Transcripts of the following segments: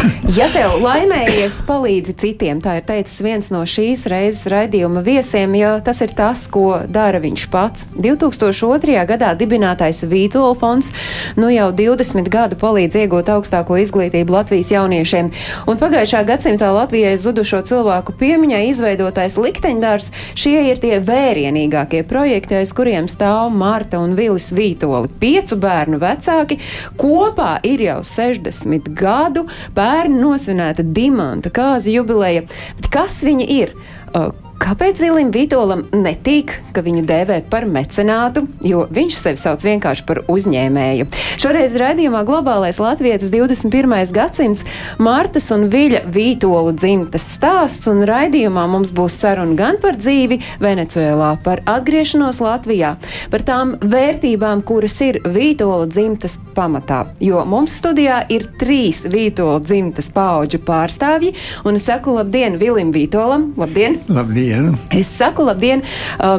Ja tev laimējies, palīdzi citiem, tā ir teicis viens no šīs reizes raidījuma viesiem, jo tas ir tas, ko dara viņš pats. 2002. gadā dibinātais Vītola fonds nu jau 20 gadu palīdz iegūt augstāko izglītību Latvijas jauniešiem, un pagājušā gadsimtā Latvijai zudušo cilvēku piemiņai izveidotais likteņdārs šie ir tie vērienīgākie projekti, aiz kuriem stāv Marta un Vilis Vītoli. Piecu bērnu vecāki kopā ir jau 60 gadu. Pērn nosvinēta dimanta kāzu jubileja. Bet kas viņi ir? Uh, Kāpēc Vilim Vitolam netīk, ka viņu dēvē par mecenātu, jo viņš sevi sauc vienkārši par uzņēmēju? Šoreiz raidījumā Globālais Latvijas 21. gadsimts Martas un Viļa Vītolu dzimtas stāsts, un raidījumā mums būs saruna gan par dzīvi Venecuēlā, par atgriešanos Latvijā, par tām vērtībām, kuras ir Vītola dzimtas pamatā. Jo mums studijā ir trīs Vītola dzimtas paudžu pārstāvji, un es saku labdien Vilim Vītolam, labdien! Labdien! Es saku labdien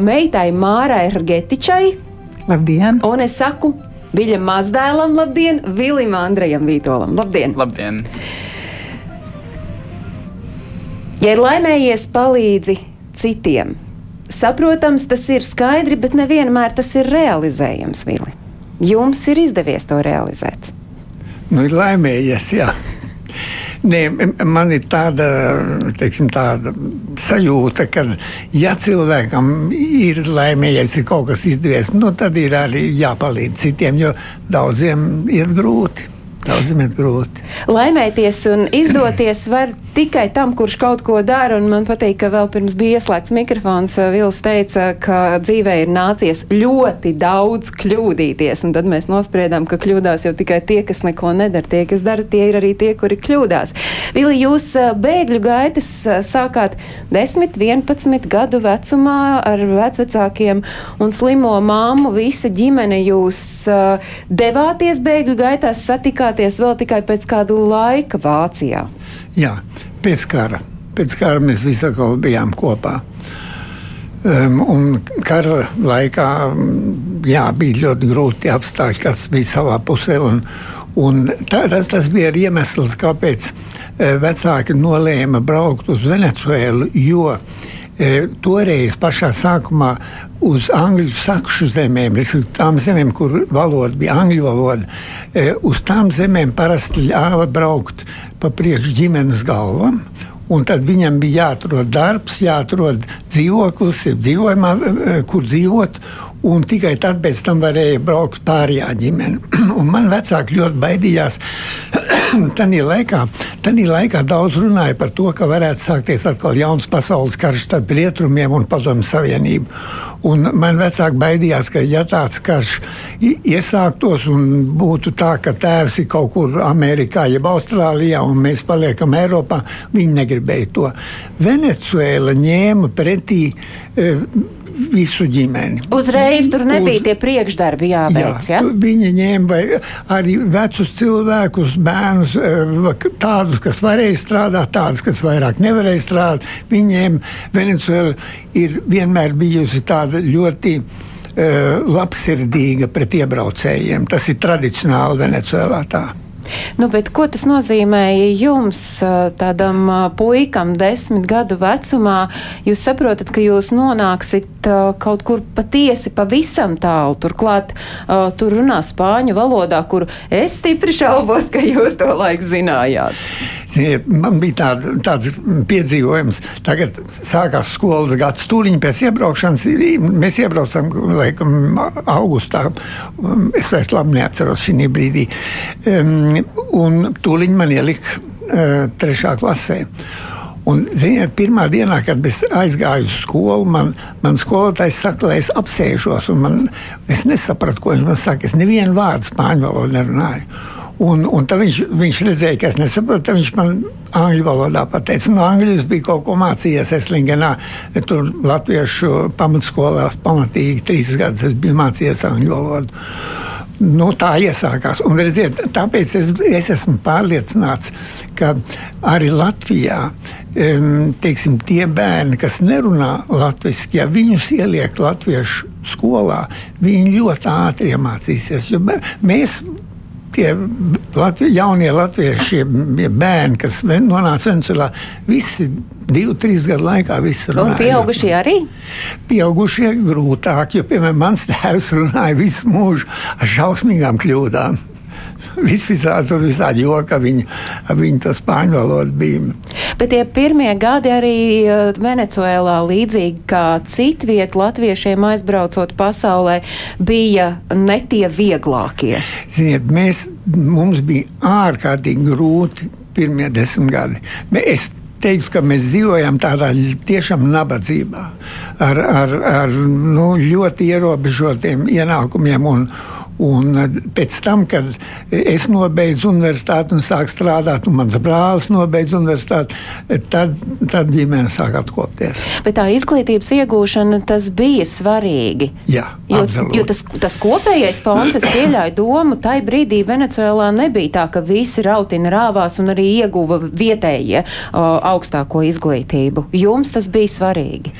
meitai Mārai Rgetičai, Labdien! un es saku Viļam mazdēlam, labdien, Vilim Andrejam Vītolam, labdien! Labdien! Ja ir laimējies, palīdzi citiem. Saprotams, tas ir skaidri, bet nevienmēr tas ir realizējams, Vili. Jums ir izdevies to realizēt. Nu, ir laimējies, jā. Nē, man ir tāda, teiksim, tāda sajūta, ka, ja cilvēkam ir laimējies, ir kaut kas izdevies, nu, tad ir arī jāpalīdz citiem, jo daudziem iet grūti. Daudziem iet grūti. Laimēties un izdoties var tikai tam, kurš kaut ko dara. Man patīk, ka vēl pirms bija ieslēgts mikrofons, Vils teica, ka dzīvē ir nācies ļoti daudz kļūdīties. Tad mēs nospriedām, ka kļūdās jau tikai tie, kas neko nedara. Tie, kas dara, tie ir arī tie, kuri kļūdās. Vili, jūs bēgļu gaitas sākāt 10, 11 gadu vecumā ar vecvecākiem un slimo māmu. Visa ģimene jūs devāties bēgļu gaitās, satikāties vēl tikai pēc kāda laika Vācijā. Jā, pēc kara. Pēc kara mēs visi atkal bijām kopā. Um, un kara laikā jā, bija ļoti grūti apstākļi, kas bija savā pusē. Un, un tā, tas, tas bija arī iemesls, kāpēc e, vecāki nolēma braukt uz Venecuēlu. Jo e, toreiz pašā sākumā uz angļu sakšu zemēm, tām zemēm, kur valoda bija angļu valoda, e, uz tām zemēm parasti ļāva braukt pa priekšu ģimenes galvam. Un tad viņam bija jāatrod darbs, jāatrod dzīvoklis, dzīvojumā, kur dzīvot. Un tikai tad pēc tam varēja braukt pārējā ģimene. Un man vecāki ļoti baidījās. Tanī laikā, tanī laikā daudz runāja par to, ka varētu sākties atkal jauns pasaules karš starp rietumiem un padomju savienību. Un man vecāki baidījās, ka ja tāds karš iesāktos un būtu tā, ka tēvs ir kaut kur Amerikā, jeb Austrālijā, un mēs paliekam Eiropā, viņi negribēja to. Venecuēla ņēma pretī. E, visu ģimeni. Uzreiz tur nebija Uz, tie priekšdarbi jāveic. Jā, ja? Viņi ņēma arī vecus cilvēkus, bērnus, tādus, kas varēja strādāt, tādus, kas vairāk nevarēja strādāt. Viņiem Venecuēla ir vienmēr bijusi tāda ļoti uh, labsirdīga pret iebraucējiem. Tas ir tradicionāli Venecuēlā tā. Nu, ko tas nozīmēja jums, tādam puikam, desmit gadu vecumā? Jūs saprotat, ka jūs nonāksiet kaut kur patiesi pavisam tālu. Turklāt tur runā spāņu valodā, kur es stipri šaubos, ka jūs to laiku zinājāt. Ziniet, man bija tāda, tāds piedzīvojums. Tagad sākās skolas gads. Tūlīt pēc iebraukšanas mēs iebraucam laikam, augustā. Es vairs labi neatceros šī brīdī. Um, un tūlīt man ielika uh, trešā klasē. Un, ziniet, pirmā dienā, kad es aizgāju uz skolu, man, man skolotājs saka, lai es apsēžos. Man, es nesapratu, ko viņš man saka. Es nevienu vārdu spāņu valodu nerunāju. Un, un tad viņš, viņš redzēja, ka es nesaprotu, tad viņš man angļu valodā pateica. No angļu es biju kaut ko mācījies Eslingenā. Tur latviešu pamatskolā pamatīgi trīs gadus es biju mācījies angļu valodu. Nu, tā iesākās. Un, redziet, tāpēc es, es esmu pārliecināts, ka arī Latvijā teiksim, tie bērni, kas nerunā latviešu, ja viņus ieliek latviešu skolā, viņi ļoti ātri iemācīsies. Mēs tie Latvi, jaunie latvieši, bērni, kas nonāca Venecijā, visi divu, trīs gadu laikā visu runāja. Un pieaugušie arī? Pieaugušie grūtāk, jo, piemēram, mans tēvs runāja visu mūžu ar šausmīgām kļūdām. Visi visādi tur visādi joka, viņi, viņi to spāņu valodu bija. Bet tie pirmie gadi arī eh, Venecuēlā līdzīgi kā citviet latviešiem aizbraucot pasaulē bija ne tie vieglākie. Ziniet, mēs, mums bija ārkārtīgi grūti pirmie desmit gadi. Es teiktu, ka mēs dzīvojam tādā tiešām nabadzībā, ar, ar, ar nu, ļoti ierobežotiem ienākumiem. Un, Un eh, pēc tam, kad es nobeidzu universitāti un sāku strādāt, un mans brālis nobeidza universitāti, tad, tad ģimene sāk atkopties. Bet tā izglītības iegūšana tas bija svarīgi. Jā, jo, absolūti. jo tas, tas kopējais fons, es pieļauju domu, tai brīdī Venecuēlā nebija tā, ka visi rautina rāvās un arī ieguva vietējie o, augstāko izglītību. Jums tas bija svarīgi.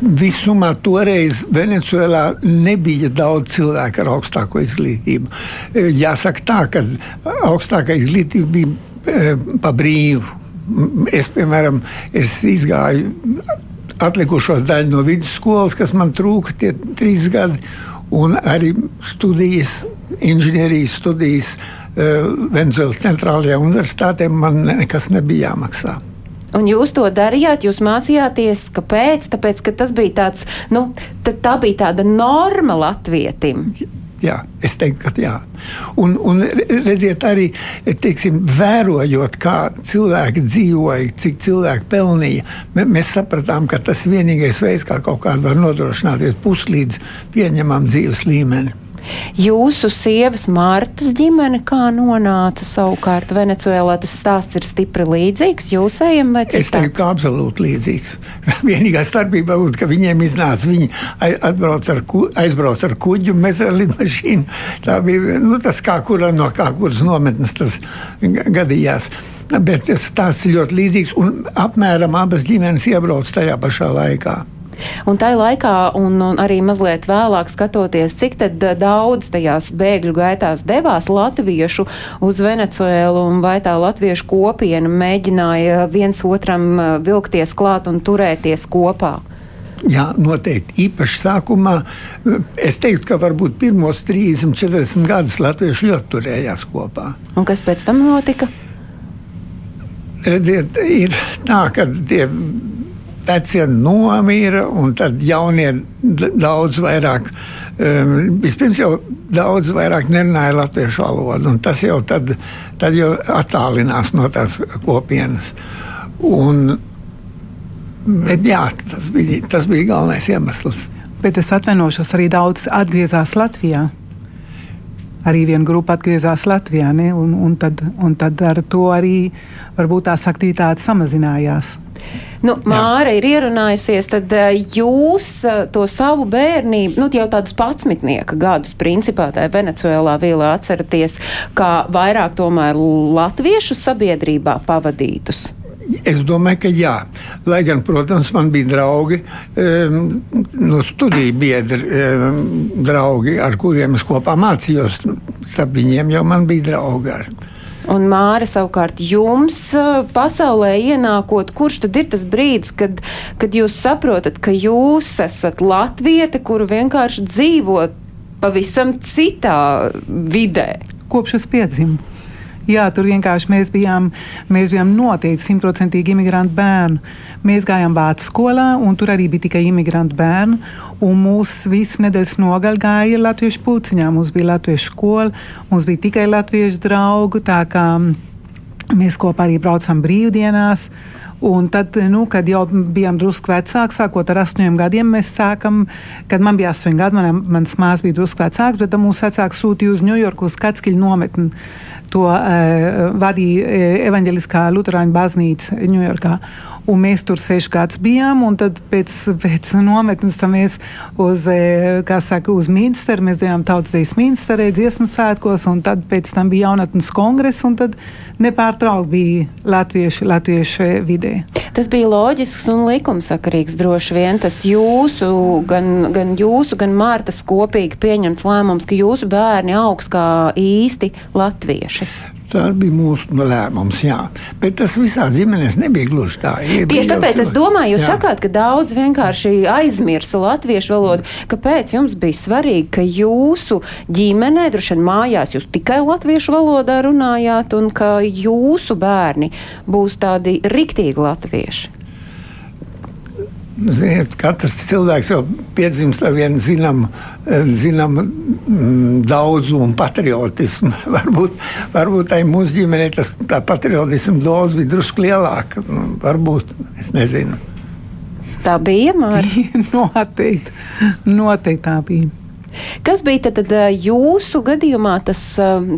Visumā toreiz Venecijā nebija daudz cilvēku ar augstāko izglītību. Jāsaka tā, ka augstākā izglītība bija e, pa brīvu. Es, piemēram, es izgāju atlikušo daļu no vidusskolas, kas man trūka tie trīs gadi, un arī studijas, inženierijas studijas e, Venecijas centrālajā universitātē man nekas nebija jāmaksā. Un jūs to darījāt, jūs mācījāties, kāpēc? Tāpēc, ka tas bija tāds, nu, tā bija tāda norma latvietim. Jā, es teiktu, ka jā. Un, un redziet, arī teiksim, vērojot, kā cilvēki dzīvoja, cik cilvēki pelnīja, mēs sapratām, ka tas ir vienīgais veids, kā kaut kādā var nodrošināt puslīdz pieņemam dzīves līmeni. Jūsu sievas Martas ģimene kā nonāca savukārt Venecuēlā? Tas stāsts ir stipri līdzīgs jūsējiem vai citāds? Es teiktu, ka absolūti līdzīgs. Vienīgā starpība būtu, ka viņiem iznāca, viņi atbrauc ar, ku, aizbrauc ar kuģu, mēs ar lidmašīnu. Tā bija, nu, tas kā kura no kā kuras nometnes tas gadījās. Bet tas tās ir ļoti līdzīgs un apmēram abas ģimenes iebrauc tajā pašā laikā. Un tajā laikā, un, un arī mazliet vēlāk skatoties, cik daudz tajās bēgļu gaitās devās latviešu uz Venecuēlu, un vai tā latviešu kopiena mēģināja viens otram uh, vilkties klāt un turēties kopā. Jā, noteikti. Īpaši sākumā es teiktu, ka varbūt pirmos 30, 40 gadus latvieši ļoti turējās kopā. Un kas pēc tam notika? Redziet, ir tā, ka tie vecie nomira, un tad jaunie daudz vairāk, um, vispirms jau daudz vairāk nerunāja latviešu valodu, un tas jau tad, tad jau attālinās no tās kopienas. Un, bet, jā, tas bija, tas bija galvenais iemesls. Bet es atvainošos, arī daudz atgriezās Latvijā. Arī viena grupa atgriezās Latvijā, ne? un, un, tad, un tad ar to arī varbūt tās aktivitātes samazinājās. Nu, Māra ir ierunājusies, tad eh, jūs eh, to savu bērnību, nu, jau tādus patsmitnieka gadus, principā tajā Venecuēlā vielā atceraties, kā vairāk tomēr latviešu sabiedrībā pavadītus. Es domāju, ka jā. Lai gan, protams, man bija draugi, um, no studiju biedri, um, draugi, ar kuriem es kopā mācījos. Starp viņiem jau man bija draugi. Ar, Un Māra, savukārt, jums pasaulē ienākot, kurš tad ir tas brīdis, kad, kad jūs saprotat, ka jūs esat latviete, kuru vienkārši dzīvot pavisam citā vidē? Kopš es piedzimu. Jā, tur vienkārši mēs bijām, mēs bijām noteikti simtprocentīgi imigrantu bērni. Mēs gājām vācu skolā, un tur arī bija tikai imigrantu bērni. Un mūsu visas nedēļas nogaļa gāja latviešu pulciņā. Mums bija latviešu skola, mums bija tikai latviešu draugu. Mēs kopā arī braucām brīvdienās. Un tad, nu, kad jau bijām drusku vecāki, sākot ar astoņiem gadiem, mēs sākam, kad man bija astoņi gadi, man, mans māsas bija drusku vecāks, bet mūsu vecāks sūtīja uz Ņujorku uz Katskiļu nometni. To uh, vadīja evaņģeliskā Lutāņu baznīca Ņujorkā. Un mēs tur seši gadus bijām, un tad pēc, pēc nometnes mēs uz, saka, uz Minsteru, mēs bijām tautsdejas Minsterē, dziesmu svētkos, un tad pēc tam bija jaunatnes kongress, un tad nepārtraukti bija latvieši, latvieši vidē. Tas bija loģisks un likumsakarīgs droši vien. Tas jūsu, gan, gan jūsu, gan Mārtas kopīgi pieņemts lēmums, ka jūsu bērni augs kā īsti latvieši. Tā bija mūsu lēmums, jā. Bet tas visā ģimenēs nebija gluži tā. Tieši tāpēc es domāju, jūs jā. sakāt, ka daudz vienkārši aizmirsa latviešu valodu. Kāpēc jums bija svarīgi, ka jūsu ģimenē, droši vien mājās, jūs tikai latviešu valodā runājāt un ka jūsu bērni būs tādi riktīgi latvieši? Ziniet, katrs cilvēks jau piedzimst ar vienu zināmu zinām, mm, daudzumu patriotismu. varbūt, varbūt tai mūsu ģimenei tas patriotismu doze bija drusku lielāka. Nu, varbūt es nezinu. Tā bija Mārija. noteikti, noteikti tā bija. Kas bija tad, tad jūsu gadījumā tas,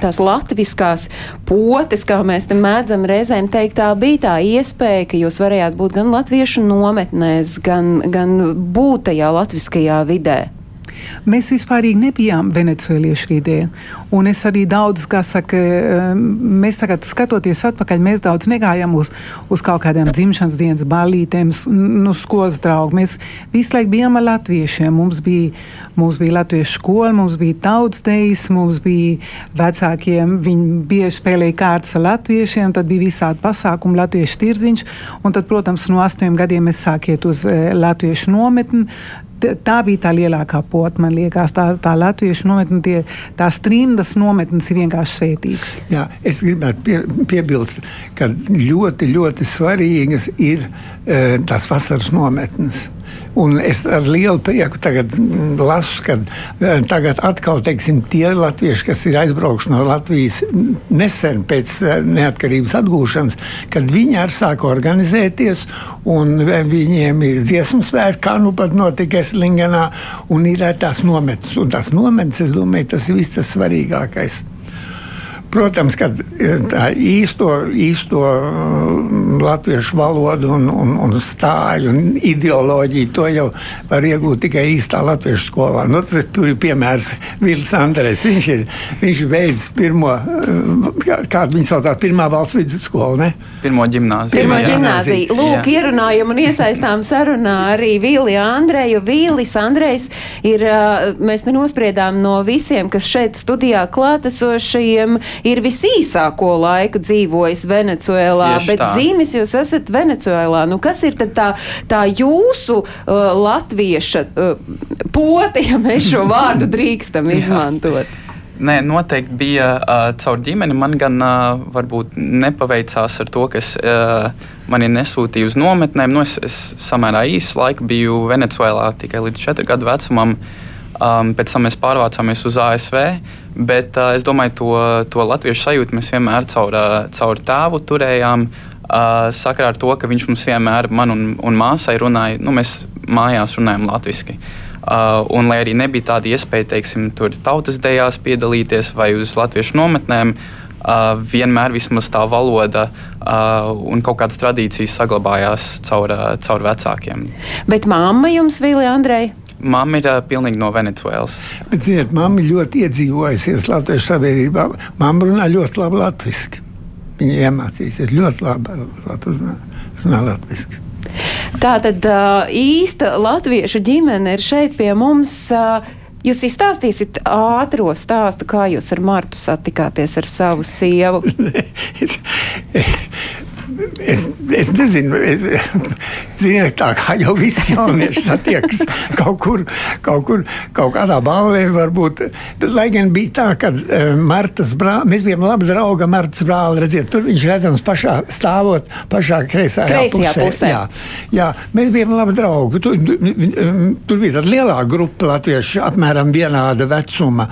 tās latviskās potes, kā mēs te mēdzam reizēm teikt, tā bija tā iespēja, ka jūs varējāt būt gan latviešu nometnēs, gan, gan būt tajā latviskajā vidē? Mēs vispār nebijām venecuēliešu vidē. Un es arī daudz, kā saka, mēs tagad skatoties atpakaļ, mēs daudz negājām uz, uz kaut kādām dzimšanas dienas balītēm, nu, skolas draugu. Mēs visu laiku bijām ar latviešiem. Mums bija, mums bija latviešu skola, mums bija tautas dejas, mums bija vecākiem, viņi bieži spēlēja kārtas ar latviešiem, tad bija visādi pasākumi, latviešu tirdziņš. Un tad, protams, no astoņiem gadiem mēs sākiet uz eh, latviešu nometni tā bija tā lielākā pota, man liekas, tā, tā latviešu nometne, tie, tās trimdas nometnes ir vienkārši svētīgas. Jā, es gribētu pie, piebilst, ka ļoti, ļoti svarīgas ir e, tās vasaras nometnes. Un es ar lielu prieku lasu, ka eh, tagad atkal teiksim, tie latvieši, kas ir aizbraukuši no Latvijas nesen pēc eh, neatkarības atgūšanas, kad viņi arī sāk organizēties, un eh, viņiem ir dziesmu svētki, kā nu pat notika Eslingenā, un ir tās nometnes. Un tās nometnes, es domāju, tas ir viss tas svarīgākais. Protams, ka e, tā īsto, īsto mm, latviešu valodu un, un, un stāju un ideoloģiju to jau var iegūt tikai īstā latviešu skolā. Nu, tas tur ir piemērs Vils Andrēs. Viņš ir, viņš ir beidzis pirmo, e, kādu viņi saucās, pirmā valsts vidusskolu, ne? Pirmo ģimnāziju. Pirmo ģimnāziju. Lūk, jā. ierunājam un iesaistām sarunā arī Vili Andreju. Vīlis Andrejs ir, e, mēs nenospriedām no visiem, kas šeit studijā klātesošajiem ir visīsāko laiku dzīvojis Venecuēlā, Tieši bet tā. dzīvis jūs esat Venecuēlā. Nu, kas ir tā, tā jūsu uh, latvieša uh, poti, ja mēs šo vārdu drīkstam izmantot? Nē, noteikti bija uh, caur ģimeni. Man gan uh, varbūt nepaveicās ar to, kas uh, mani nesūtīja uz nometnēm. Nu, es, es samērā īsu laiku biju Venecuēlā, tikai līdz 4 gadu vecumam. Um, pēc tam mēs pārvācāmies uz ASV. Bet uh, es domāju, to, to latviešu sajūtu mēs vienmēr caur, uh, caur tēvu turējām. Uh, sakarā ar to, ka viņš mums vienmēr, man un, un māsai, runāja, nu, mēs mājās runājam latviešu. Uh, un, lai arī nebija tāda iespēja, teiksim, tur tautas dejās piedalīties vai uz latviešu nometnēm, uh, vienmēr vismaz tā valoda uh, un kaut kādas tradīcijas saglabājās caur, uh, caur vecākiem. Bet mamma jums, Vīlija Andrei, Māma ir uh, pilnīgi no Venecijas. Bet, ziniet, mamma ļoti iedzīvojusies Latvijas sabiedrībā. Māma runā ļoti labi latviešu. Viņa iemācīsies ļoti labi runāt latviešu. Tā tad īsta latviešu ģimene ir šeit pie mums. Jūs izstāstīsiet ātrā stāstu, kā jūs ar Martu satikāties ar savu sievu. es, es, es nezinu, es, Ziniet, tā kā jau visi jaunieši satiekas kaut kur, kaut kur, kaut kādā balvē varbūt. Bet, lai gan bija tā, ka uh, Martas brāl, mēs bijām labi draugi Martas brāli, redziet, tur viņš redzams pašā stāvot, pašā kreisajā, Kreisajā pusē. pusē. Jā, jā, mēs bijām labi draugi. Tur, tur bija tāda lielāka grupa latviešu, apmēram vienāda vecuma.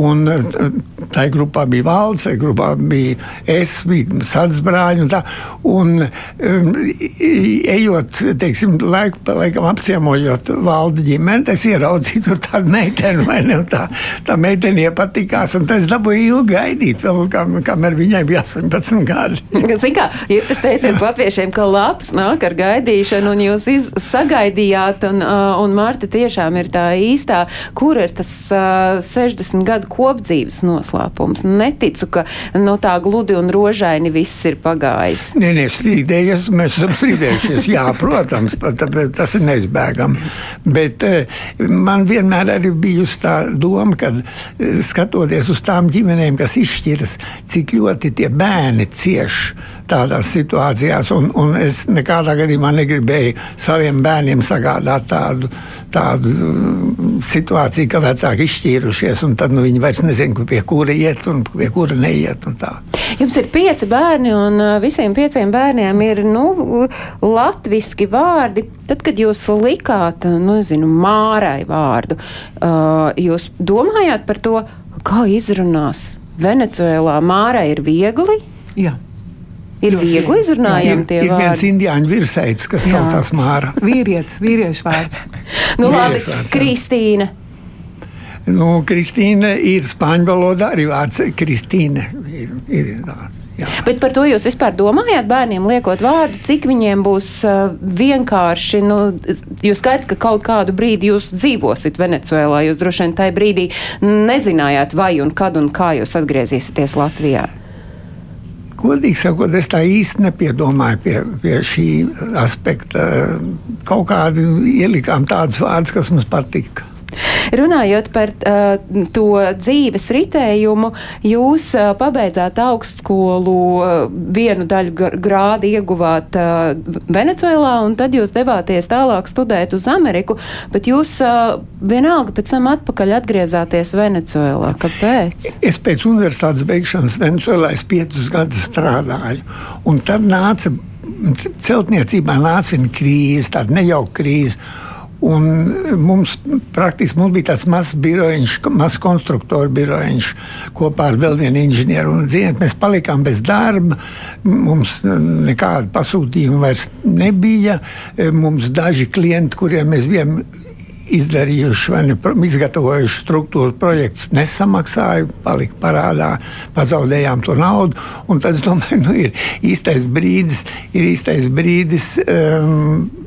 Un uh, tajā grupā bija valsts, tajā grupā bija es, bija sadarbības brāļi. Un tā, un, um, i- ejot, teiksim, laiku pa laikam apciemojot valdi ģimeni, es ieraudzīju tur tādu meiteni, vai ne? un Tā, tā meitene iepatikās, un tas dabūja ilgi gaidīt, vēl kam, kamēr viņai bija 18 gadi. Ziniet, kā ir tas teiciens latviešiem, ka labs nāk ar gaidīšanu, un jūs iz, sagaidījāt, un, un Marta tiešām ir tā īstā, kur ir tas uh, 60 gadu kopdzīves noslēpums. Neticu, ka no tā gludi un rožaini viss ir pagājis. Nē, nē, strīdējies, mēs esam strīdējušies. Jā, protams, tāpēc tas ir neizbēgami. Bet eh, man vienmēr arī bijusi tā doma, ka eh, skatoties uz tām ģimenēm, kas izšķiras, cik ļoti tie bērni cieš tādās situācijās. Un, un es nekādā gadījumā negribēju saviem bērniem sagādāt tādu, tādu mm, situāciju, ka vecāki izšķīrušies, un tad nu, viņi vairs nezina, pie kura iet un pie kura neiet. Jums ir pieci bērni, un uh, visiem pieciem bērniem ir nu, latviski vārdi. Tad, kad jūs likāt, nu, zinu, mārai vārdu, uh, jūs domājāt par to, kā izrunās Venecuēlā. Mārai ir viegli, Jā. ir viegli izrunājami Ir, tie ir viens vārdi. indiāņu virsēds, kas Jā. saucās Māra. Vīrietis, vīriešu vārds. Nu, labi, vīriešu vārds, jā. Kristīna. Nu, Kristīna ir spāņu valodā arī vārds Kristīne. Ir, ir tāds, jā. Bet par to jūs vispār domājāt bērniem, liekot vārdu, cik viņiem būs uh, vienkārši. Nu, jūs skaidrs, ka kaut kādu brīdi jūs dzīvosiet Venecuēlā. Jūs droši vien tajā brīdī nezinājāt, vai un kad un kā jūs atgriezīsieties Latvijā. Godīgi sakot, es tā īsti nepiedomāju pie, pie šī aspekta. Kaut kādi ielikām tādus vārdus, kas mums patika. Runājot par uh, to dzīves ritējumu, jūs uh, pabeidzāt augstskolu, uh, vienu daļu gr- grādu ieguvāt uh, Venecuēlā, un tad jūs devāties tālāk studēt uz Ameriku, bet jūs uh, vienalga pēc tam atpakaļ atgriezāties Venecuēlā. Kāpēc? Es pēc universitātes beigšanas Venecijā piecus gadus strādāju. Un tad nāca celtniecībā nāca viena krīze, tāda nejauka krīze. Un mums praktiski mums bija tāds mazs birojiņš, mazs konstruktoru birojiņš kopā ar vēl vienu inženieru. Un, ziniet, mēs palikām bez darba, mums nekāda pasūtījuma vairs nebija. Mums daži klienti, kuriem mēs bijām izdarījuši vai ne, izgatavojuši struktūru projektus, nesamaksāja, palika parādā, pazaudējām to naudu. Tad es domāju, nu, ir īstais brīdis, ir īstais brīdis. Um,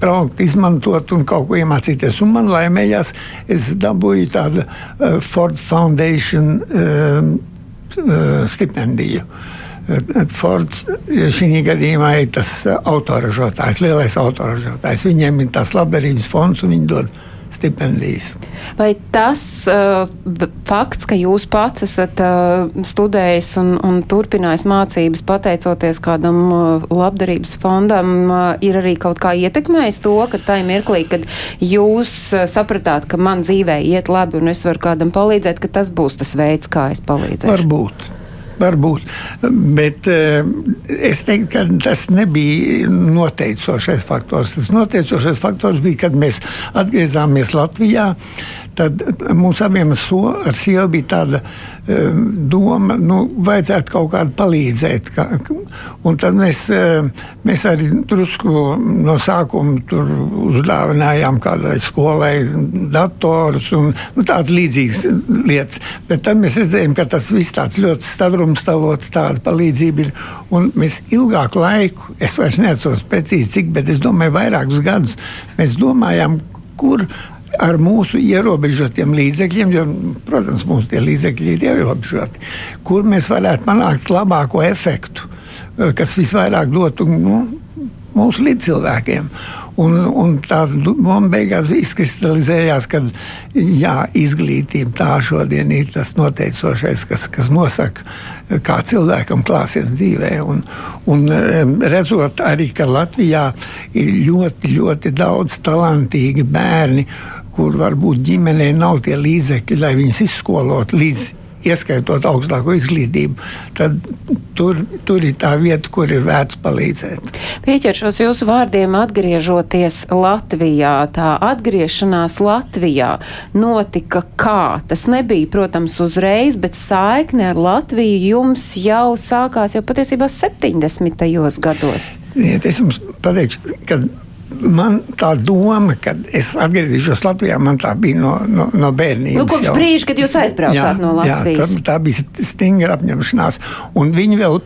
Braukt, izmantot un kaut ko iemācīties. Un man laimējās, es dabūju tādu uh, Ford Foundation um, uh, stipendiju. Uh, Fords uh, šī gadījumā ir tas uh, autoražotājs, lielais autoražotājs. Viņiem ir tas labdarības fonds un viņi dod stipendijas. Vai tas uh, fakts, ka jūs pats esat uh, studējis un, un turpinājis mācības pateicoties kādam uh, labdarības fondam, uh, ir arī kaut kā ietekmējis to, ka tajā mirklī, kad jūs uh, sapratāt, ka man dzīvē iet labi un es varu kādam palīdzēt, ka tas būs tas veids, kā es palīdzēšu? Varbūt. Varbūt. Bet eh, es teiktu, ka tas nebija noteicošais faktors. Tas noteicošais faktors bija, kad mēs atgriezāmies Latvijā. Tad mums abiem so- ar sievu bija tāda eh, doma, nu, vajadzētu kaut kādu palīdzēt. Kā, un tad mēs, eh, mēs arī drusku no sākuma tur uzdāvinājām kādai skolai datorus un nu, tādas līdzīgas lietas. Bet tad mēs redzējām, ka tas viss tāds ļoti sadrumstalots, tāda palīdzība ir. Un mēs ilgāku laiku, es vairs neatceros precīzi cik, bet es domāju, vairākus gadus mēs domājām, kur ar mūsu ierobežotiem līdzekļiem, jo, protams, mūsu līdzekļi ir ierobežoti, kur mēs varētu panākt labāko efektu, eh, kas visvairāk dotu nu, mūsu līdzcilvēkiem. Un, un tā doma beigās izkristalizējās, ka jā, izglītība tā šodien ir tas noteicošais, kas, kas nosaka, kā cilvēkam klāsies dzīvē. Un, un redzot arī, ka Latvijā ir ļoti, ļoti daudz talantīgi bērni, kur varbūt ģimenei nav tie līdzekļi, lai viņus izskolotu līdz ieskaitot augstāko izglītību, tad tur, tur ir tā vieta, kur ir vērts palīdzēt. Pieķeršos jūsu vārdiem, atgriežoties Latvijā. Tā atgriešanās Latvijā notika kā? Tas nebija, protams, uzreiz, bet saikne ar Latviju jums jau sākās jau patiesībā 70. gados. Ja, es jums pateikšu, ka man tā doma, ka es atgriezīšos Latvijā, man tā bija no, no, no bērnības. Nu, kopš brīža, kad jūs aizbraucāt jā, no Latvijas. Jā, tā, tā bija stingra apņemšanās. Un viņi vēl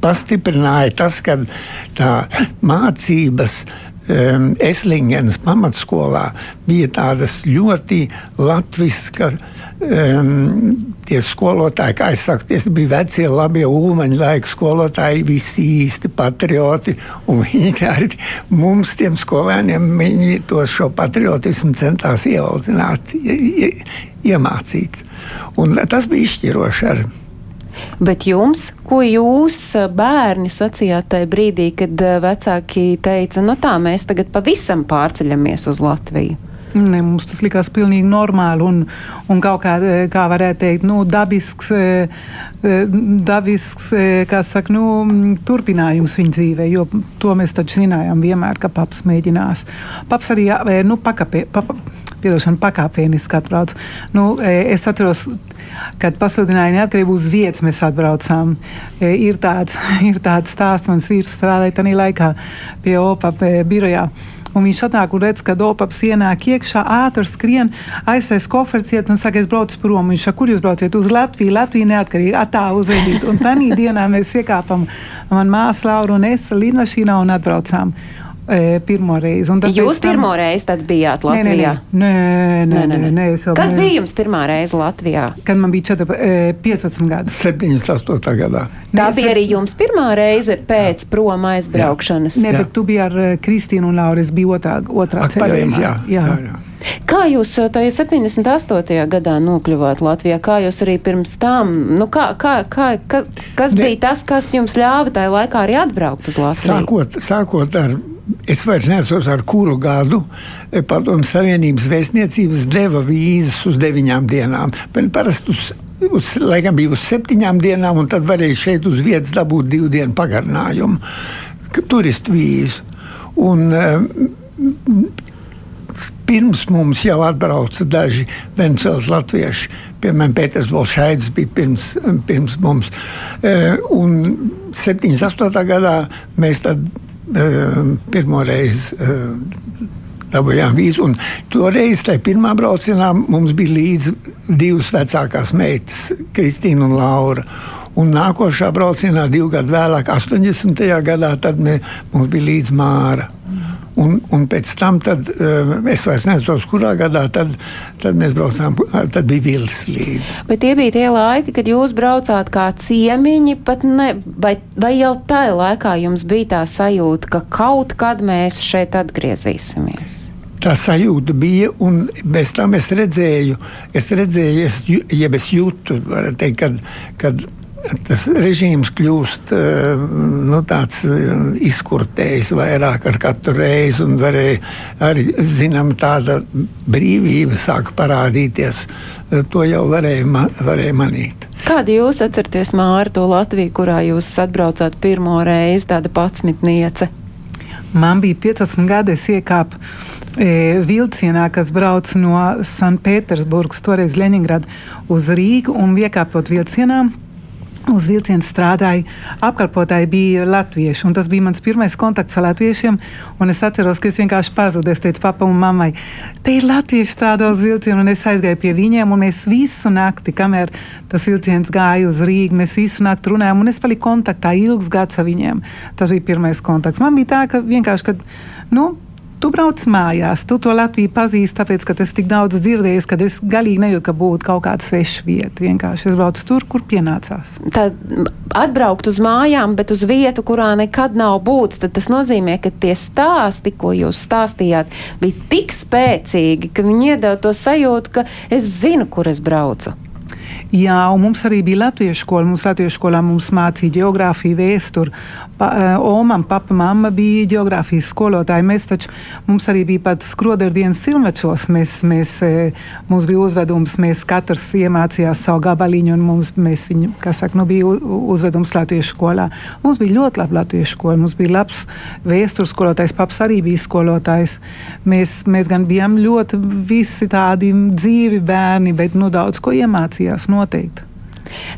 pastiprināja tas, ka tā mācības um, Eslingenas pamatskolā bija tādas ļoti latviskas. Um, skolotāji, kā es saku, tie bija vecie, labie ulmaņa laika skolotāji, visi īsti patrioti. Viņi arī mums, tiem skolēniem, viņi to šo patriotismu centās ieaudzināt, ie, iemācīt. Un tas bija izšķiroši arī. Bet jums, ko jūs bērni sacījāt tajā brīdī, kad vecāki teica, nu tā mēs tagad pavisam pārceļamies uz Latviju? Ne, mums tas likās pilnīgi normāli un, un kaut kā, kā varētu teikt, nu, dabisks, dabisks saka, nu, turpinājums viņa dzīvē, jo to mēs taču zinājām vienmēr, ka paps mēģinās. Paps arī, nu, pakapē, papa, piedošana, pakāpeniski atbrauc. Nu, es atceros, kad pasludināja neatkarību uz vietas, mēs atbraucām. Ir tāds, ir tāds stāsts, mans vīrs strādāja tajā laikā pie OPA birojā. Un viņš atnāk un redz, ka Dopaps ienāk iekšā, ātri skrien, aizsēs koferciet un saka, es braucu prom. Viņš saka, kur jūs braucat? Uz Latviju, Latviju neatkarīgi, atā uzreiz. Un tā dienā mēs iekāpam, man māsa Laura un es lidmašīnā un atbraucām e, pirmo reizi. Jūs tam... pirmo reizi tad bijāt Latvijā? Nē, nē, nē. nē, nē, nē, nē Kad bija jums pirmā reize Latvijā? Kad man bija 4, e, 15 gadi. 78. gadā. Tā nē, bija arī jums pirmā reize pēc prom aizbraukšanas? Jā. Nē, bet tu biji ar Kristīnu un Lauru, es biju otrā, otrā Ak, pareiz, jā. jā. jā, jā. Kā jūs tajā 78. gadā nokļuvāt Latvijā? Kā jūs arī pirms tam, nu kā, kā, kā, ka, kas ne. bija tas, kas jums ļāva tajā laikā arī atbraukt uz Latviju? Sākot, sākot ar Es vairs nesaprotu, ar kuru gadu e, Padomju Savienības vēstniecības deva vīzas uz deviņām dienām. Parasti uz, uz, laikam bija uz septiņām dienām, un tad varēja šeit uz vietas dabūt divu dienu pagarinājumu, turistu vīzu. Un, e, Pirms mums jau atbrauca daži Venecijas latvieši, piemēram, Pēters Bolšaitis bija pirms, pirms mums. E, un 78. gadā mēs tad pirmo reizi dabūjām vīzu. Toreiz, tajā pirmā braucienā, mums bija līdzi divas vecākās meitas, Kristīna un Laura. Un nākošā braucienā, divu gadu vēlāk, 80. gadā, mē, mums bija līdzi Māra. Un, un pēc tam, tad, uh, es vairs nezinu, kurā gadā, tad, tad mēs braucām, tad bija vils līdzi. Bet tie bija tie laiki, kad jūs braucāt kā ciemiņi, ne, vai, vai jau tajā laikā jums bija tā sajūta, ka kaut kad mēs šeit atgriezīsimies? Tā sajūta bija, un bez tam es redzēju, es redzēju, es, jeb es jūtu, teikt, kad, kad tas režīms kļūst eh, nu, tāds eh, izkurtējis vairāk ar katru reizi, un varēja arī zinām, tāda brīvība sāka parādīties. Eh, to jau varēja, varēja manīt. Kādu jūs atceraties, Māra, to Latviju, kurā jūs atbraucāt pirmo reizi, tāda patsmitniece? Man bija 15 gadi, es iekāpu e, vilcienā, kas brauc no Sanktpēterburgas, toreiz Leņingradu, uz Rīgu un iekāpot vilcienā Uz vilciena strādāja, apkalpotāji bija latvieši. Tas bija mans pirmais kontakts ar latviešiem. Es atceros, ka es vienkārši pazudu. Es teicu, papa un mammai, te ir latvieši strādā uz vilcienu. Es aizgāju pie viņiem, un mēs visu nakti, kamēr tas vilciens gāja uz Rīgā, mēs visu nakti runājām. Es paliku kontaktā ilgs gads ar viņiem. Tas bija pirmais kontakts. Man bija tā, ka vienkārši, kad, nu, tu brauc mājās, tu to Latviju pazīsti, tāpēc, ka tas tik daudz dzirdējis, ka es galīgi nejūtu, ka būtu kaut kāda sveša vieta. Vienkārši es braucu tur, kur pienācās. Tad atbraukt uz mājām, bet uz vietu, kurā nekad nav būts, tad tas nozīmē, ka tie stāsti, ko jūs stāstījāt, bija tik spēcīgi, ka viņi iedeva to sajūtu, ka es zinu, kur es braucu. Jā, un mums arī bija latviešu skola. Mums latviešu skolā mums mācīja geogrāfiju, vēsturi. Pa, uh, Omam, papa, mamma bija geogrāfijas skolotāji. Mēs taču, mums arī bija pat skroderdienas silvečos. Mēs, mēs, uh, mums bija uzvedums, mēs katrs iemācījās savu gabaliņu, un mums, mēs viņu, kā saka, nu bija uzvedums latviešu skolā. Mums bija ļoti labi latviešu skola. Mums bija labs vēstures skolotājs, paps arī bija skolotājs. Mēs, mēs gan bijām ļoti visi tādi dzīvi bērni, bet nu daudz ko iemācījās. No noteikti.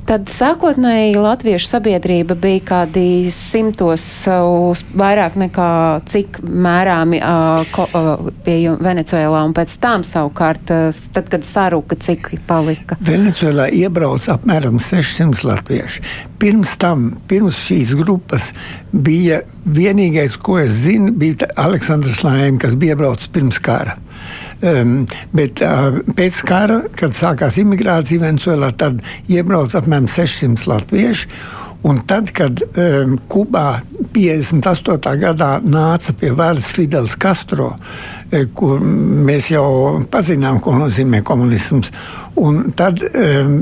Tad sākotnēji latviešu sabiedrība bija kādi simtos uz vairāk nekā cik mērāmi uh, ko, uh, pie Venecuēlā, un pēc tam savukārt, uh, tad, kad saruka, cik palika. Venecuēlā iebrauc apmēram 600 latvieši. Pirms tam, pirms šīs grupas, bija vienīgais, ko es zinu, bija Aleksandrs Lēm, kas bija iebraucis pirms kara. Um, bet uh, pēc kara, kad sākās imigrācija Venezuelā, tad iebrauca apmēram 600 latvieši. Un tad, kad um, Kubā 58. gadā nāca pie varas Fidels Castro, e, kur mēs jau pazinām, ko nozīmē komunisms, tad um,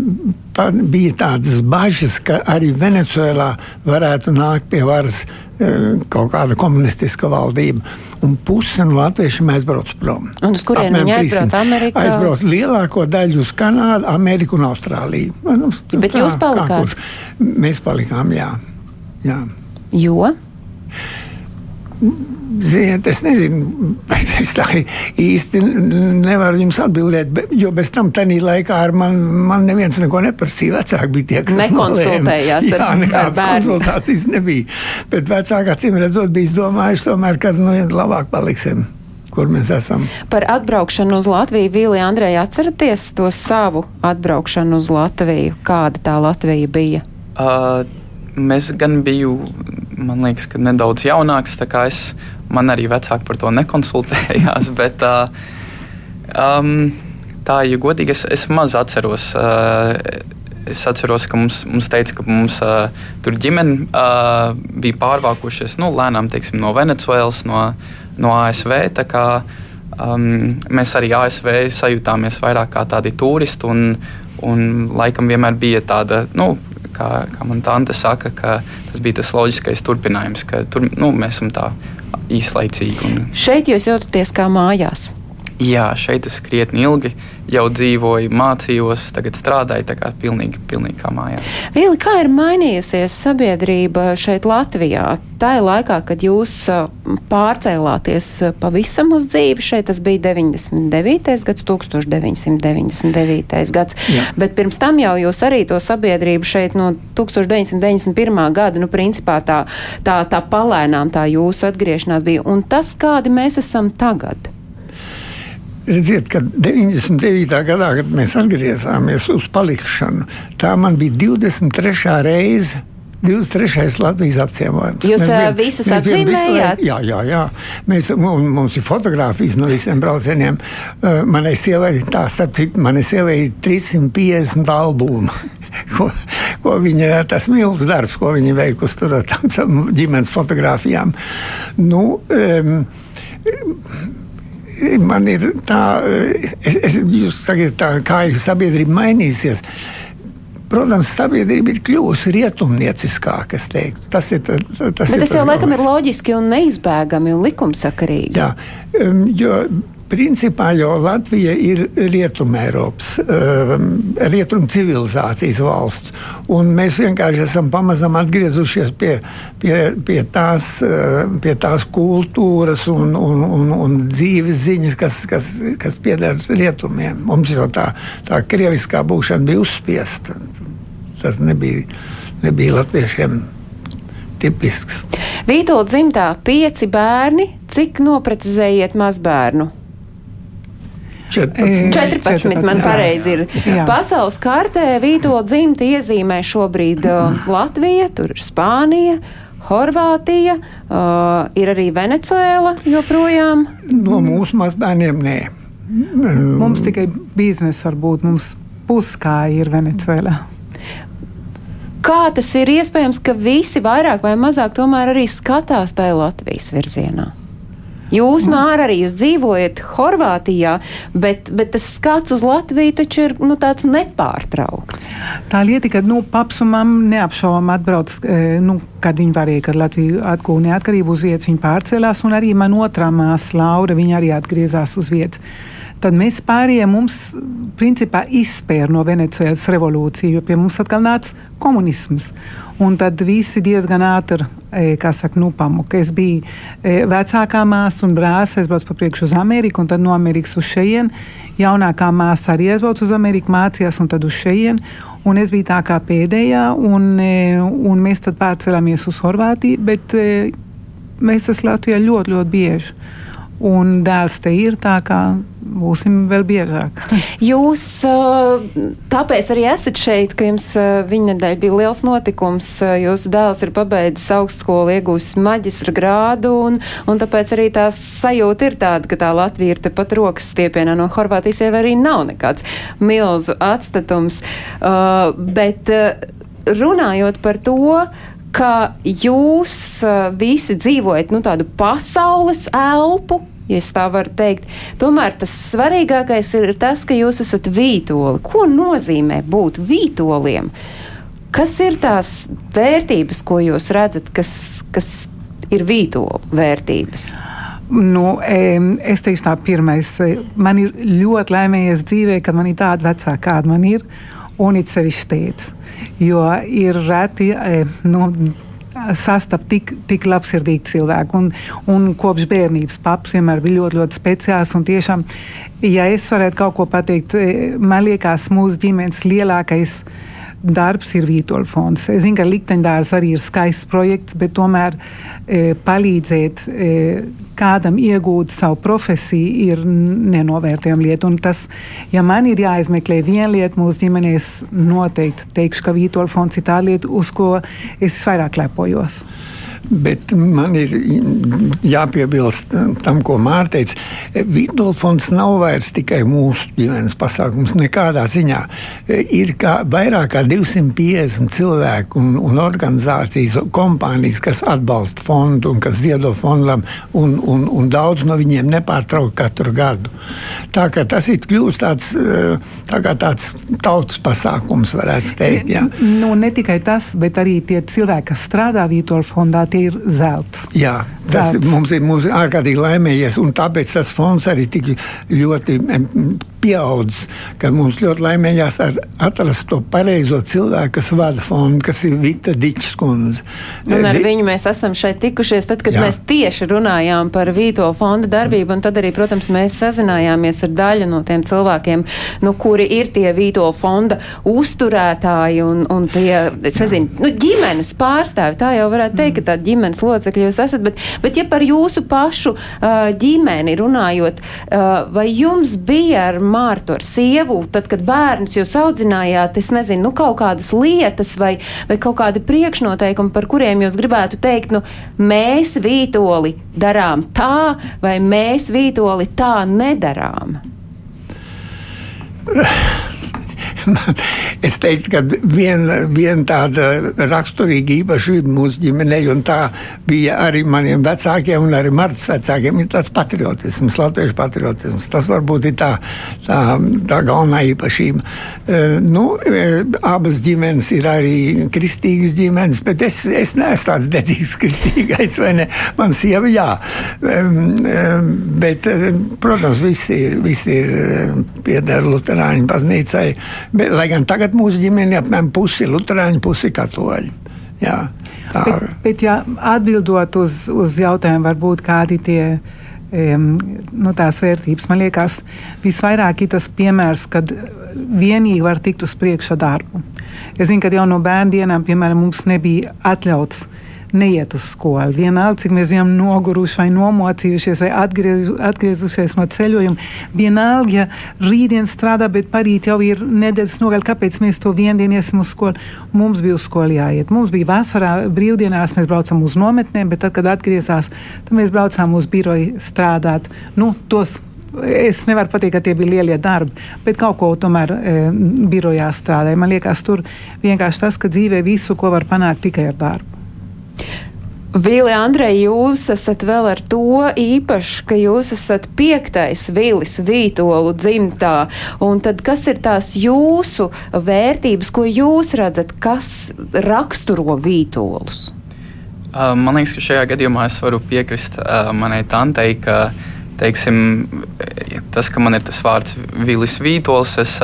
bija tādas bažas, ka arī Venecuēlā varētu nākt pie varas kaut kāda komunistiska valdība. Un puse no latviešiem aizbrauc prom. Un uz kurien viņi aizbrauc? Amerikā? Aizbrauc lielāko daļu uz Kanādu, Ameriku un Austrāliju. Nu, Bet kā, jūs palikāt? Mēs palikām, jā. jā. Jo? Ziniet, es nezinu, es tā īsti nevaru jums atbildēt, jo bez tam tādā laikā ar man, man neviens neko neprasīja. Vecāki bija tie, kas nekonsultējās. Jā, nekādas konsultācijas nebija. Bet vecāki acīm redzot, bija domājuši, tomēr, ka nu, labāk paliksim. Kur mēs esam? Par atbraukšanu uz Latviju, Vīlija Andrejā, atceraties to savu atbraukšanu uz Latviju? Kāda tā Latvija bija? Uh, mēs gan biju, man liekas, ka nedaudz jaunāks. Es, man arī vecāki par to nekonsultējās. Bet, uh, um, tā, ja godīgi, es, es maz atceros. Uh, es atceros, ka mums, mums teica, ka mums uh, tur ģimene uh, bija pārvākušies nu, lēnām teiksim, no Venecijas, no, no ASV. Kā, um, mēs arī ASV sajūtāmies vairāk kā tādi turisti. Un, un laikam vienmēr bija tāda, nu, kā, kā man tante saka, ka tas bija tas loģiskais turpinājums, ka tur nu, mēs esam tā īslaicīgi. Un... Šeit jūs jūtaties kā mājās. Jā, šeit es krietni ilgi jau dzīvoju, mācījos, tagad strādāju. Tā kā pilnīgi, pilnīgi kā mājās. Vili, kā ir mainījusies sabiedrība šeit Latvijā? Tā ir laikā, kad jūs pārcēlāties pavisam uz dzīvi. Šeit tas bija 99. gads, 1999. gads. Jā. Bet pirms tam jau jūs arī to sabiedrību šeit no 1991. gada, nu, principā tā, tā, tā palēnām tā jūsu atgriešanās bija. Un tas, kādi mēs esam tagad. Redziet, kad 99. gadā, kad mēs atgriezāmies uz palikšanu, tā man bija 23. reize. 23. Latvijas apciemojums. Jūs bijām, visus apciemojāt? Jā, jā, jā. Mēs, mums ir fotografijas no visiem braucieniem. Manai sievai, tā starp citu, manai sievai ir 350 albumi. Ko, ko viņa, tas milzīgs darbs, ko viņa veikusi tur ar tām ģimenes fotografijām. Nu, um, man ir tā, es, es, jūs sakiet, tā kā ir sabiedrība mainīsies. Protams, sabiedrība ir kļuvusi rietumnieciskāka. Tas ir tas, tas, tas ir jau laikam ir loģiski un neizbēgami un likumsakarīgi. Jā, jo Principā jau Latvija ir rietumēropas, um, rietum civilizācijas valsts. Mēs vienkārši esam pamazām atgriezušies pie, pie, pie, tās, uh, pie tās kultūras un, un, un, un dzīves ziņas, kas, kas, kas pieder rietumiem. Mums jau tā, tā krieviskā būšana bija uzspiesta. Tas nebija, nebija latviešiem tipisks. Vītola dzimtā pieci bērni. Cik noprecizējiet mazbērnu? 14. 14, 14 man pareizi ir. Jā. Pasaules kartē Vītola dzimta iezīmē šobrīd uh, Latvija, tur ir Spānija, Horvātija, uh, ir arī Venecuēla joprojām. No mūsu mazbērniem nē. Mums tikai biznesa varbūt mums puskāja ir Venecuēlā. Kā tas ir iespējams, ka visi vairāk vai mazāk tomēr arī skatās tajā Latvijas virzienā? Jūs, Māra, arī jūs dzīvojat Horvātijā, bet, bet tas skats uz Latviju taču ir nu, tāds nepārtraukts. Tā lieta, ka nu, paps un mamma neapšaubām atbrauc, e, nu, kad viņi varēja, kad Latvija atgūta neatkarību uz vietas, viņi pārcēlās, un arī man otrā māsa Laura, viņa arī atgriezās uz vietas tad mēs pārējie mums principā izspēra no Venecijas revolūciju, jo pie mums atkal nāca komunisms. Un tad visi diezgan ātri, e, kā saka, nu, pamuka. Es biju e, vecākā māsa un brālis, es braucu pa priekšu uz Ameriku, un tad no Amerikas uz šejien. Jaunākā māsa arī aizbrauca uz Ameriku, mācījās, un tad uz šejien. Un es biju tā kā pēdējā, un, e, un mēs tad pārcēlāmies uz Horvātiju, bet mēs esam Latvijā ļoti, ļoti bieži. Un dēls te ir tā kā būsim vēl biežāk. Jūs tāpēc arī esat šeit, ka jums viņa nedēļa bija liels notikums. Jūsu dēls ir pabeidzis augstskolu, iegūs maģistra grādu, un, un tāpēc arī tā sajūta ir tāda, ka tā Latvija ir tepat rokas stiepienā no Horvātijas jau arī nav nekāds milzu atstatums. Uh, bet runājot par to, ka jūs visi dzīvojat nu, tādu pasaules elpu, ja tā var teikt. Tomēr tas svarīgākais ir tas, ka jūs esat vītoli. Ko nozīmē būt vītoliem? Kas ir tās vērtības, ko jūs redzat, kas, kas ir vītolu vērtības? Nu, es teikšu, tā pirmais. Man ir ļoti laimējies dzīvē, kad man ir tāda vecāka, kāda man ir, un it sevišķi teica. Jo ir reti. Nu, sastapt tik, tik labsirdīgu cilvēku. Un, un kopš bērnības paps vienmēr bija ļoti, ļoti speciāls. Tiešām, ja es varētu kaut ko pateikt, man liekas, mūsu ģimenes lielākais darbs ir Vītola fonds. Es zinu, ka likteņdārs arī ir skaists projekts, bet tomēr e, palīdzēt e, kādam iegūt savu profesiju ir nenovērtējama lieta. Un tas, ja man ir jāizmeklē viena lieta mūsu ģimenē, es noteikti teikšu, ka Vītola fonds ir tā lieta, uz ko es visvairāk lepojos. Bet man ir jāpiebilst tam, ko Mārta teica. Vidnola fonds nav vairs tikai mūsu ģimenes pasākums. Nekādā ziņā ir kā, vairāk kā 250 cilvēku un, un organizācijas, kompānijas, kas atbalsta fondu un kas ziedo fondam, un, un, un daudz no viņiem nepārtraukti katru gadu. Tā kā tas ir kļūst tāds, tā tāds tautas pasākums, varētu teikt. Ja. Nu, ne tikai tas, bet arī tie cilvēki, kas strādā Vītola fondā tie ir zelts. Jā, tas zelts. mums ir mums ārkārtīgi laimējies, un tāpēc tas fonds arī tik ļoti pieaudzis, ka mums ļoti laimējās atrast to pareizo cilvēku, kas vada fondu, kas ir Vita Dičs kundze. Un ar viņu mēs esam šeit tikušies, tad, kad Jā. mēs tieši runājām par Vīto fonda darbību, un tad arī, protams, mēs sazinājāmies ar daļu no tiem cilvēkiem, nu, kuri ir tie Vīto fonda uzturētāji un, un tie, es nezinu, nu, ģimenes pārstāvi, tā jau varētu teikt, ka tā ģimenes locekļi jūs esat, bet, bet ja par jūsu pašu uh, ģimeni runājot, uh, vai jums bija ar Mārtu ar sievu, tad, kad bērns jūs audzinājāt, es nezinu, nu, kaut kādas lietas vai, vai kaut kādi priekšnoteikumi, par kuriem jūs gribētu teikt, nu, mēs vītoli darām tā, vai mēs vītoli tā nedarām? es teiktu, ka viena vien tāda raksturīga īpašība mūsu ģimenei, un tā bija arī maniem vecākiem un arī Martas vecākiem, ir tāds patriotisms, latviešu patriotisms. Tas varbūt ir tā, tā, tā galvenā īpašība. Uh, nu, e, abas ģimenes ir arī kristīgas ģimenes, bet es, es neesmu tāds dedzīgs kristīgais, vai ne? Man sieva, jā. Um, bet, protams, visi ir, visi ir pieder Luterāņu baznīcai. Bet, lai gan tagad mūsu ģimene ir apmēram pusi luterāņu, pusi katoļu. Jā, tā. bet, bet ja atbildot uz, uz jautājumu, varbūt kādi tie um, nu, tās vērtības, man liekas, visvairāk ir tas piemērs, kad vienīgi var tikt uz priekšu darbu. Es zinu, ka jau no bērnu dienām, piemēram, mums nebija atļauts neiet uz skolu. Vienalga, cik mēs bijām noguruši vai nomocījušies vai atgriezu, atgriezušies no ceļojuma. Vienalga, ja rītdien strādā, bet parīt jau ir nedēļas nogaļa, kāpēc mēs to viendien iesim uz skolu. Mums bija uz skolu jāiet. Mums bija vasarā brīvdienās, mēs braucam uz nometnēm, bet tad, kad atgriezās, tad mēs braucām uz biroju strādāt. Nu, tos Es nevaru pateikt, ka tie bija lielie darbi, bet kaut ko tomēr e, birojā strādāja. Man liekas, tur vienkārši tas, ka dzīvē visu, ko var panākt tikai ar darbu. Vīli, Andrej, jūs esat vēl ar to īpaši, ka jūs esat piektais vīlis Vītolu dzimtā. Un tad kas ir tās jūsu vērtības, ko jūs redzat, kas raksturo Vītolus? Man liekas, ka šajā gadījumā es varu piekrist manai tantei, ka teiksim, tas, ka man ir tas vārds Vīlis Vītols, es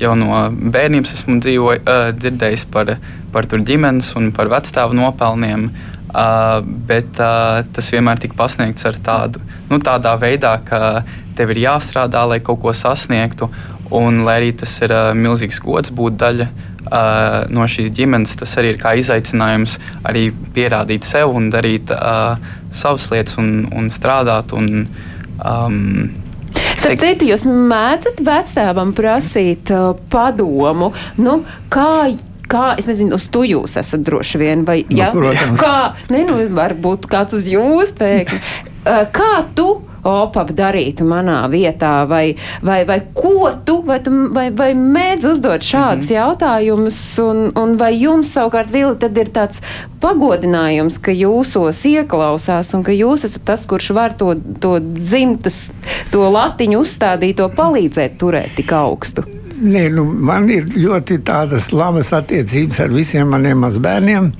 jau no bērnības esmu dzīvo, uh, dzirdējis par, par ģimenes un par vecstāvu nopelniem. Uh, bet uh, tas vienmēr tika pasniegts ar tādu, nu, tādā veidā, ka tev ir jāstrādā, lai kaut ko sasniegtu. Un, lai arī tas ir uh, milzīgs gods būt daļa uh, no šīs ģimenes, tas arī ir kā izaicinājums arī pierādīt sev un darīt uh, savas lietas un, un strādāt. Un, um, Starp citu, jūs mēdzat vectēvam prasīt uh, padomu, nu, kā kā, es nezinu, uz tu jūs esat droši vien, vai, Nu, ja? protams. kā, ne, nu, varbūt kāds uz jūs pēkšņi. Uh, Kā tu opap darītu manā vietā, vai, vai, vai ko tu, vai, tu, vai, vai mēdz uzdot šādus mm -hmm. jautājumus, un, un vai jums savukārt, Vili, tad ir tāds pagodinājums, ka jūsos ieklausās, un ka jūs esat tas, kurš var to, to dzimtas, to latiņu uzstādīt, to palīdzēt turēt tik augstu? Nē, nu, man ir ļoti tādas labas attiecības ar visiem maniem mazbērniem,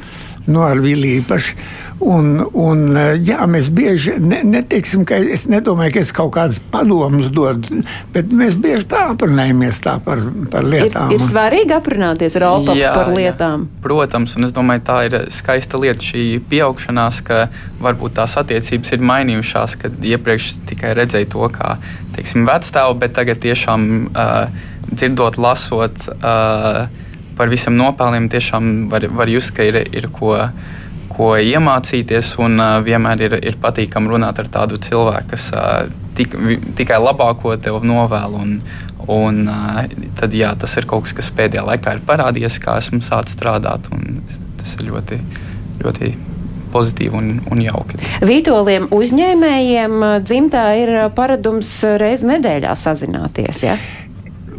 no ar Viliju īpaši. Un, un, jā, mēs bieži ne, neteiksim, ka es nedomāju, ka es kaut kādus padomus dodu, bet mēs bieži pārunājamies tā par, par Ir, lietām. ir svarīgi aprunāties ar Alpapu Jā, par jā. lietām. Protams, un es domāju, tā ir skaista lieta, šī pieaugšanās, ka varbūt tās attiecības ir mainījušās, kad iepriekš tikai redzēju to kā teiksim, vecstāvu, bet tagad tiešām uh, dzirdot, lasot uh, par visiem nopelniem, tiešām var, var just, ka ir, ir ko, ko iemācīties, un uh, vienmēr ir, ir patīkami runāt ar tādu cilvēku, kas uh, tik, tikai labāko tev novēl. Un, un, uh, tad, jā, tas ir kaut kas, kas pēdējā laikā ir parādījies, kā esmu sācis strādāt. Tas ir ļoti, ļoti pozitīvi un, un jauki. Vītoliem uzņēmējiem dzimtā ir paradums reizi nedēļā sazināties. Ja?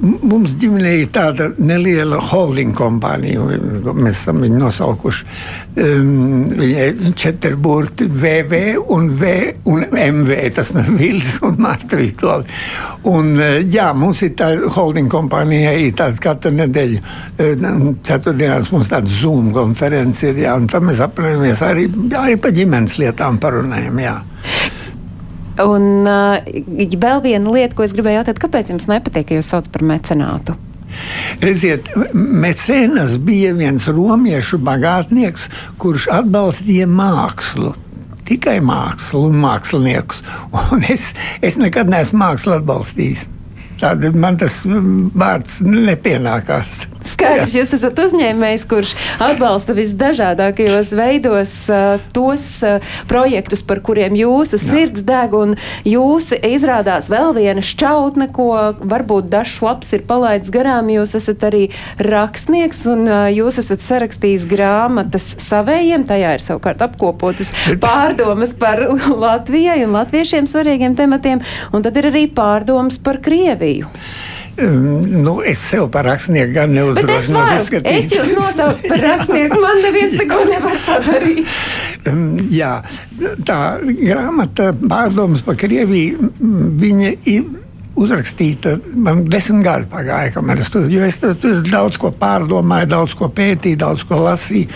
Mums ģimenē ir tāda neliela holding kompānija, mēs esam viņu nosaukuši. Um, Viņai ir četri burti, VV un V un MV. Tas ir Vils un Marta Vitola. Un, eh, jā, mums ir tā holding kompānija, ir tāds katru nedēļu. eh, Ceturtdienās mums tāda Zoom konference ir, jā, un tam mēs aprunājamies arī, arī par ģimenes lietām parunājam, jā. Un uh, vēl viena lieta, ko es gribēju jautāt, kāpēc jums nepatīk, ka jūs sauc par mecenātu? Redziet, Mecēnas bija viens romiešu bagātnieks, kurš atbalstīja mākslu. Tikai mākslu un māksliniekus. Un es, es nekad neesmu mākslu atbalstījis. Tāda man tas mm, vārds nepienākās. Skaidrs, jūs esat uzņēmējs, kurš atbalsta visdažādākajos veidos uh, tos uh, projektus, par kuriem jūsu sirds deg, un jūs izrādās vēl viena šķautne, ko varbūt dažs labs ir palaidis garām. Jūs esat arī rakstnieks, un uh, jūs esat sarakstījis grāmatas savējiem, tajā ir savukārt apkopotas pārdomas par Latvijai un latviešiem svarīgiem tematiem, un tad ir arī pārdomas par Krieviju. Nu, es sev par rakstnieku gan es neuzdrošinos uzskatīt. es jūs nosaucu par rakstnieku, man neviens neko nevar padarīt. Um, Jā, tā grāmata pārdomas par Krieviju, mm, viņa ir uzrakstīta. Man desmit gadi pagāja, kamēr es to jo es tur daudz ko pārdomāju, daudz ko pētīju, daudz ko lasīju.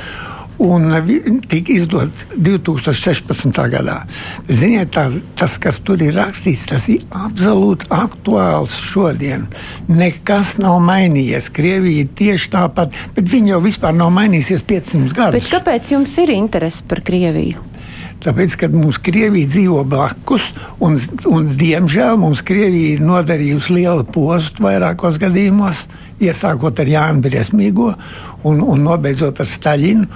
Un tika izdots 2016. gadā. Ziniet, tas, tas, kas tur ir rakstīts, tas ir absolūti aktuāls šodien. Nekas nav mainījies. Krievija ir tieši tāpat, bet viņa jau vispār nav mainījusies 500 gadus. Bet kāpēc jums ir interese par Krieviju? Tāpēc, kad mums Krievija dzīvo blakus, un, un diemžēl mums Krievija ir nodarījusi lielu postu vairākos gadījumos, iesākot ar Jānu Briesmīgo un, un nobeidzot ar Staļinu.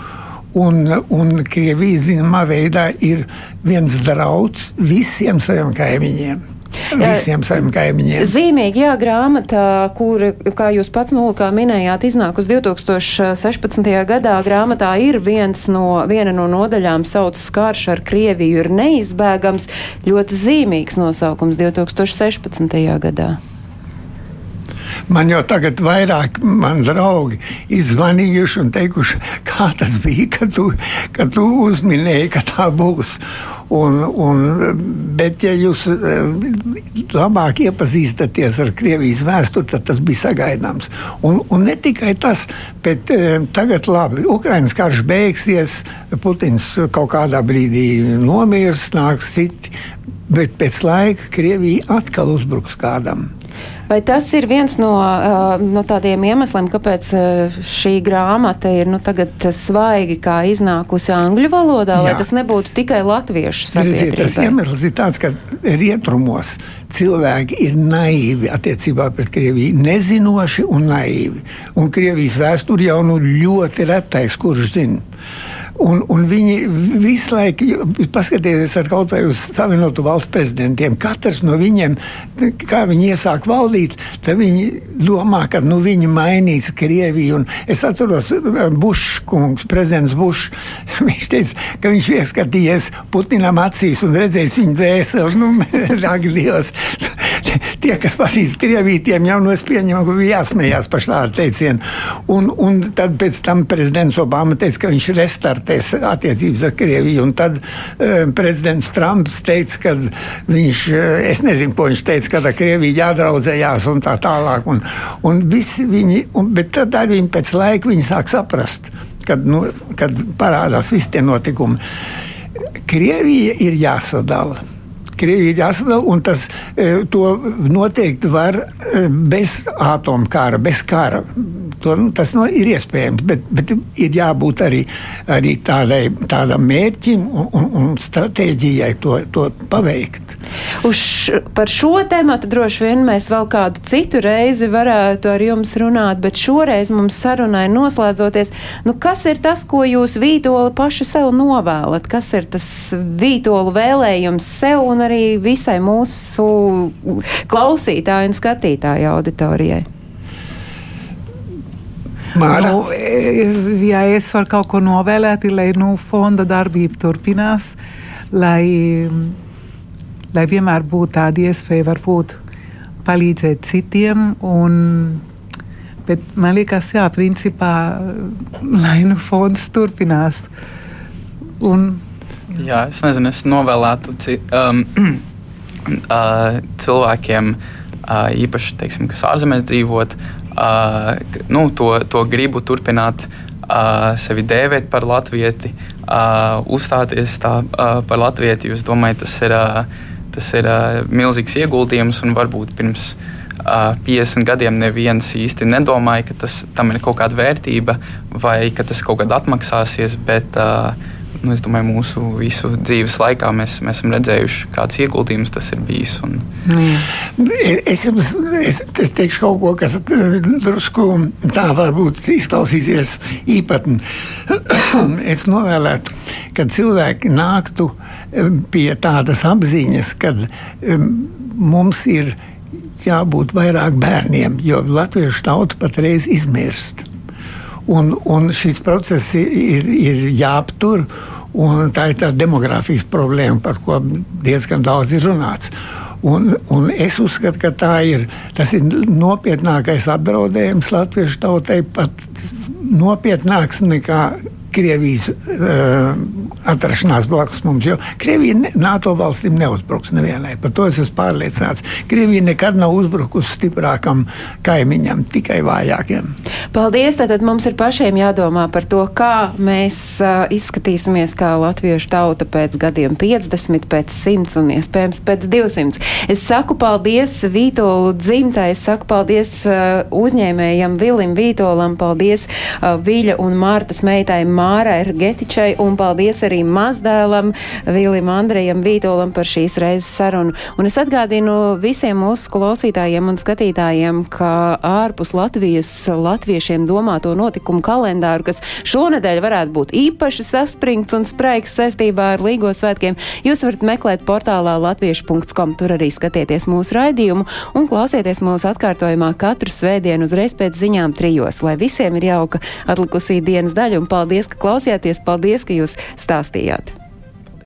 Un, un Krievija zināmā veidā ir viens drauds visiem saviem kaimiņiem. Visiem saviem kaimiņiem. Zīmīgi, jā, grāmata, kur, kā jūs pats nulkā minējāt, iznāk uz 2016. gadā. Grāmatā ir viens no, viena no nodaļām sauc skarš ar Krieviju ir neizbēgams. Ļoti zīmīgs nosaukums 2016. gadā. Man jau tagad vairāk mani draugi izvanījuši un teikuši, kā tas bija, kad tu, kad tu uzminēji, ka tā būs. Un, un, bet, ja jūs eh, labāk iepazīstaties ar Krievijas vēsturi, tad tas bija sagaidāms. Un, un ne tikai tas, bet eh, tagad, labi, Ukraiņas karš beigsies, Putins kaut kādā brīdī nomirs, nāks citi, bet pēc laika Krievija atkal uzbruks kādam. Vai tas ir viens no, uh, no tādiem iemesliem, kāpēc uh, šī grāmata ir nu, svaigi iznākusi angļu valodā, Jā. lai tas nebūtu tikai latviešu sabiedrībai? Tas iemesls ir tāds, ka rietumos cilvēki ir naivi attiecībā pret Krieviju, nezinoši un naivi. Un Krievijas vēsture jau nu ļoti retais, kurš zina. Un, un viņi visu laiku, paskatieties, ar kaut vai uz Savienotu valstu prezidentiem, katrs no viņiem, kā viņi iesāk valdīt, tad viņi domā, ka nu, viņi mainīs Krieviju. Un es atceros, Bušs kungs, prezidents Bušs, viņš teica, ka viņš ieskatījies Putinam acīs un redzējis viņa dvēseli. Nu, Dievs! Tie, kas pazīst Krieviju, tiem jau no es pieņemu, ka bija jāsmējās par šādu teicienu. Un, un tad pēc tam prezidents Obama teica, ka viņš restartē vērtēs attiecības ar Krieviju. Un tad uh, prezidents Trumps teica, ka viņš, uh, es nezinu, ko viņš teica, ka ar Krieviju jādraudzējās un tā tālāk. Un, un viņi, un, bet tad arī pēc laika viņi sāk saprast, kad, nu, kad parādās visi tie notikumi. Krievija ir jāsadala. Krievija ir jāsadala, un tas e, noteikti var bez atomkara, bez kara To, nu, tas no, ir iespējams, bet, bet ir jābūt arī, arī tādai, tādam mērķim un, un, un stratēģijai to, to paveikt. Uz, par šo tēmu droši vien mēs vēl kādu citu reizi varētu ar jums runāt, bet šoreiz mums sarunai noslēdzoties, nu, kas ir tas, ko jūs vītoli paši sev novēlat? Kas ir tas vītolu vēlējums sev un arī visai mūsu klausītāju un skatītāju auditorijai? Māra. Nu, ja es varu kaut ko novēlēt, lai nu, fonda darbība turpinās, lai, lai vienmēr būtu tāda iespēja varbūt palīdzēt citiem. Un, bet man liekas, jā, principā, lai nu fonds turpinās. Un, jā, es nezinu, es novēlētu um, uh, cilvēkiem, uh, īpaši, teiksim, kas ārzemēs dzīvot, uh, nu, to, to gribu turpināt. Uh, sevi dēvēt par latvieti, uh, uzstāties tā, uh, par latvieti. Es domāju, tas ir, uh, tas ir uh, milzīgs ieguldījums varbūt pirms uh, 50 gadiem neviens īsti nedomāja, ka tas, tam ir kaut kāda vērtība vai ka tas kaut kad atmaksāsies. Bet, uh, nu, es domāju, mūsu visu dzīves laikā mēs, mēs esam redzējuši, kāds ieguldījums tas ir bijis. Un... Mm. Es, jums, es, es teikšu kaut ko, kas eh, drusku tā varbūt izklausīsies īpatni. es novēlētu, ka cilvēki nāktu eh, pie tādas apziņas, ka um, mums ir jābūt vairāk bērniem, jo latviešu tauta patreiz izmirst. Un, un šis process ir, ir jāaptur. Tā ir tā demogrāfijas problēma, par ko diezgan daudz ir runāts. Un, un es uzskatu, ka tā ir, ir nopietnākais apdraudējums latviešu tautai, pat nopietnāks nekā Krievijas uh, atrašanās blakus mums. Jo Krievija ne, NATO valstīm neuzbruks nevienai. Par to es esmu pārliecināts. Krievija nekad nav uzbrukusi stiprākam kaimiņam, tikai vājākiem. Paldies! Tātad mums ir pašiem jādomā par to, kā mēs uh, izskatīsimies kā latviešu tauta pēc gadiem 50, pēc 100 un iespējams pēc 200. Es saku paldies Vītolu dzimtai, es saku paldies uh, uzņēmējam Vilim Vītolam, paldies uh, Viļa un Mārtas meitai. Mārai Getičai un paldies arī mazdēlam Vilim Andrejam Vītolam par šīs reizes sarunu. Un es atgādinu visiem mūsu klausītājiem un skatītājiem, ka ārpus Latvijas latviešiem domāto notikumu kalendāru, kas šonedēļ varētu būt īpaši saspringts un spraigs saistībā ar Līgo svētkiem, jūs varat meklēt portālā latviešu.com. Tur arī skatieties mūsu raidījumu un klausieties mūsu atkārtojumā katru svētdienu uzreiz pēc ziņām trijos, lai visiem ir jauka atlikusī dienas daļa. Un paldies, ka klausījāties! Paldies, ka jūs stāstījāt!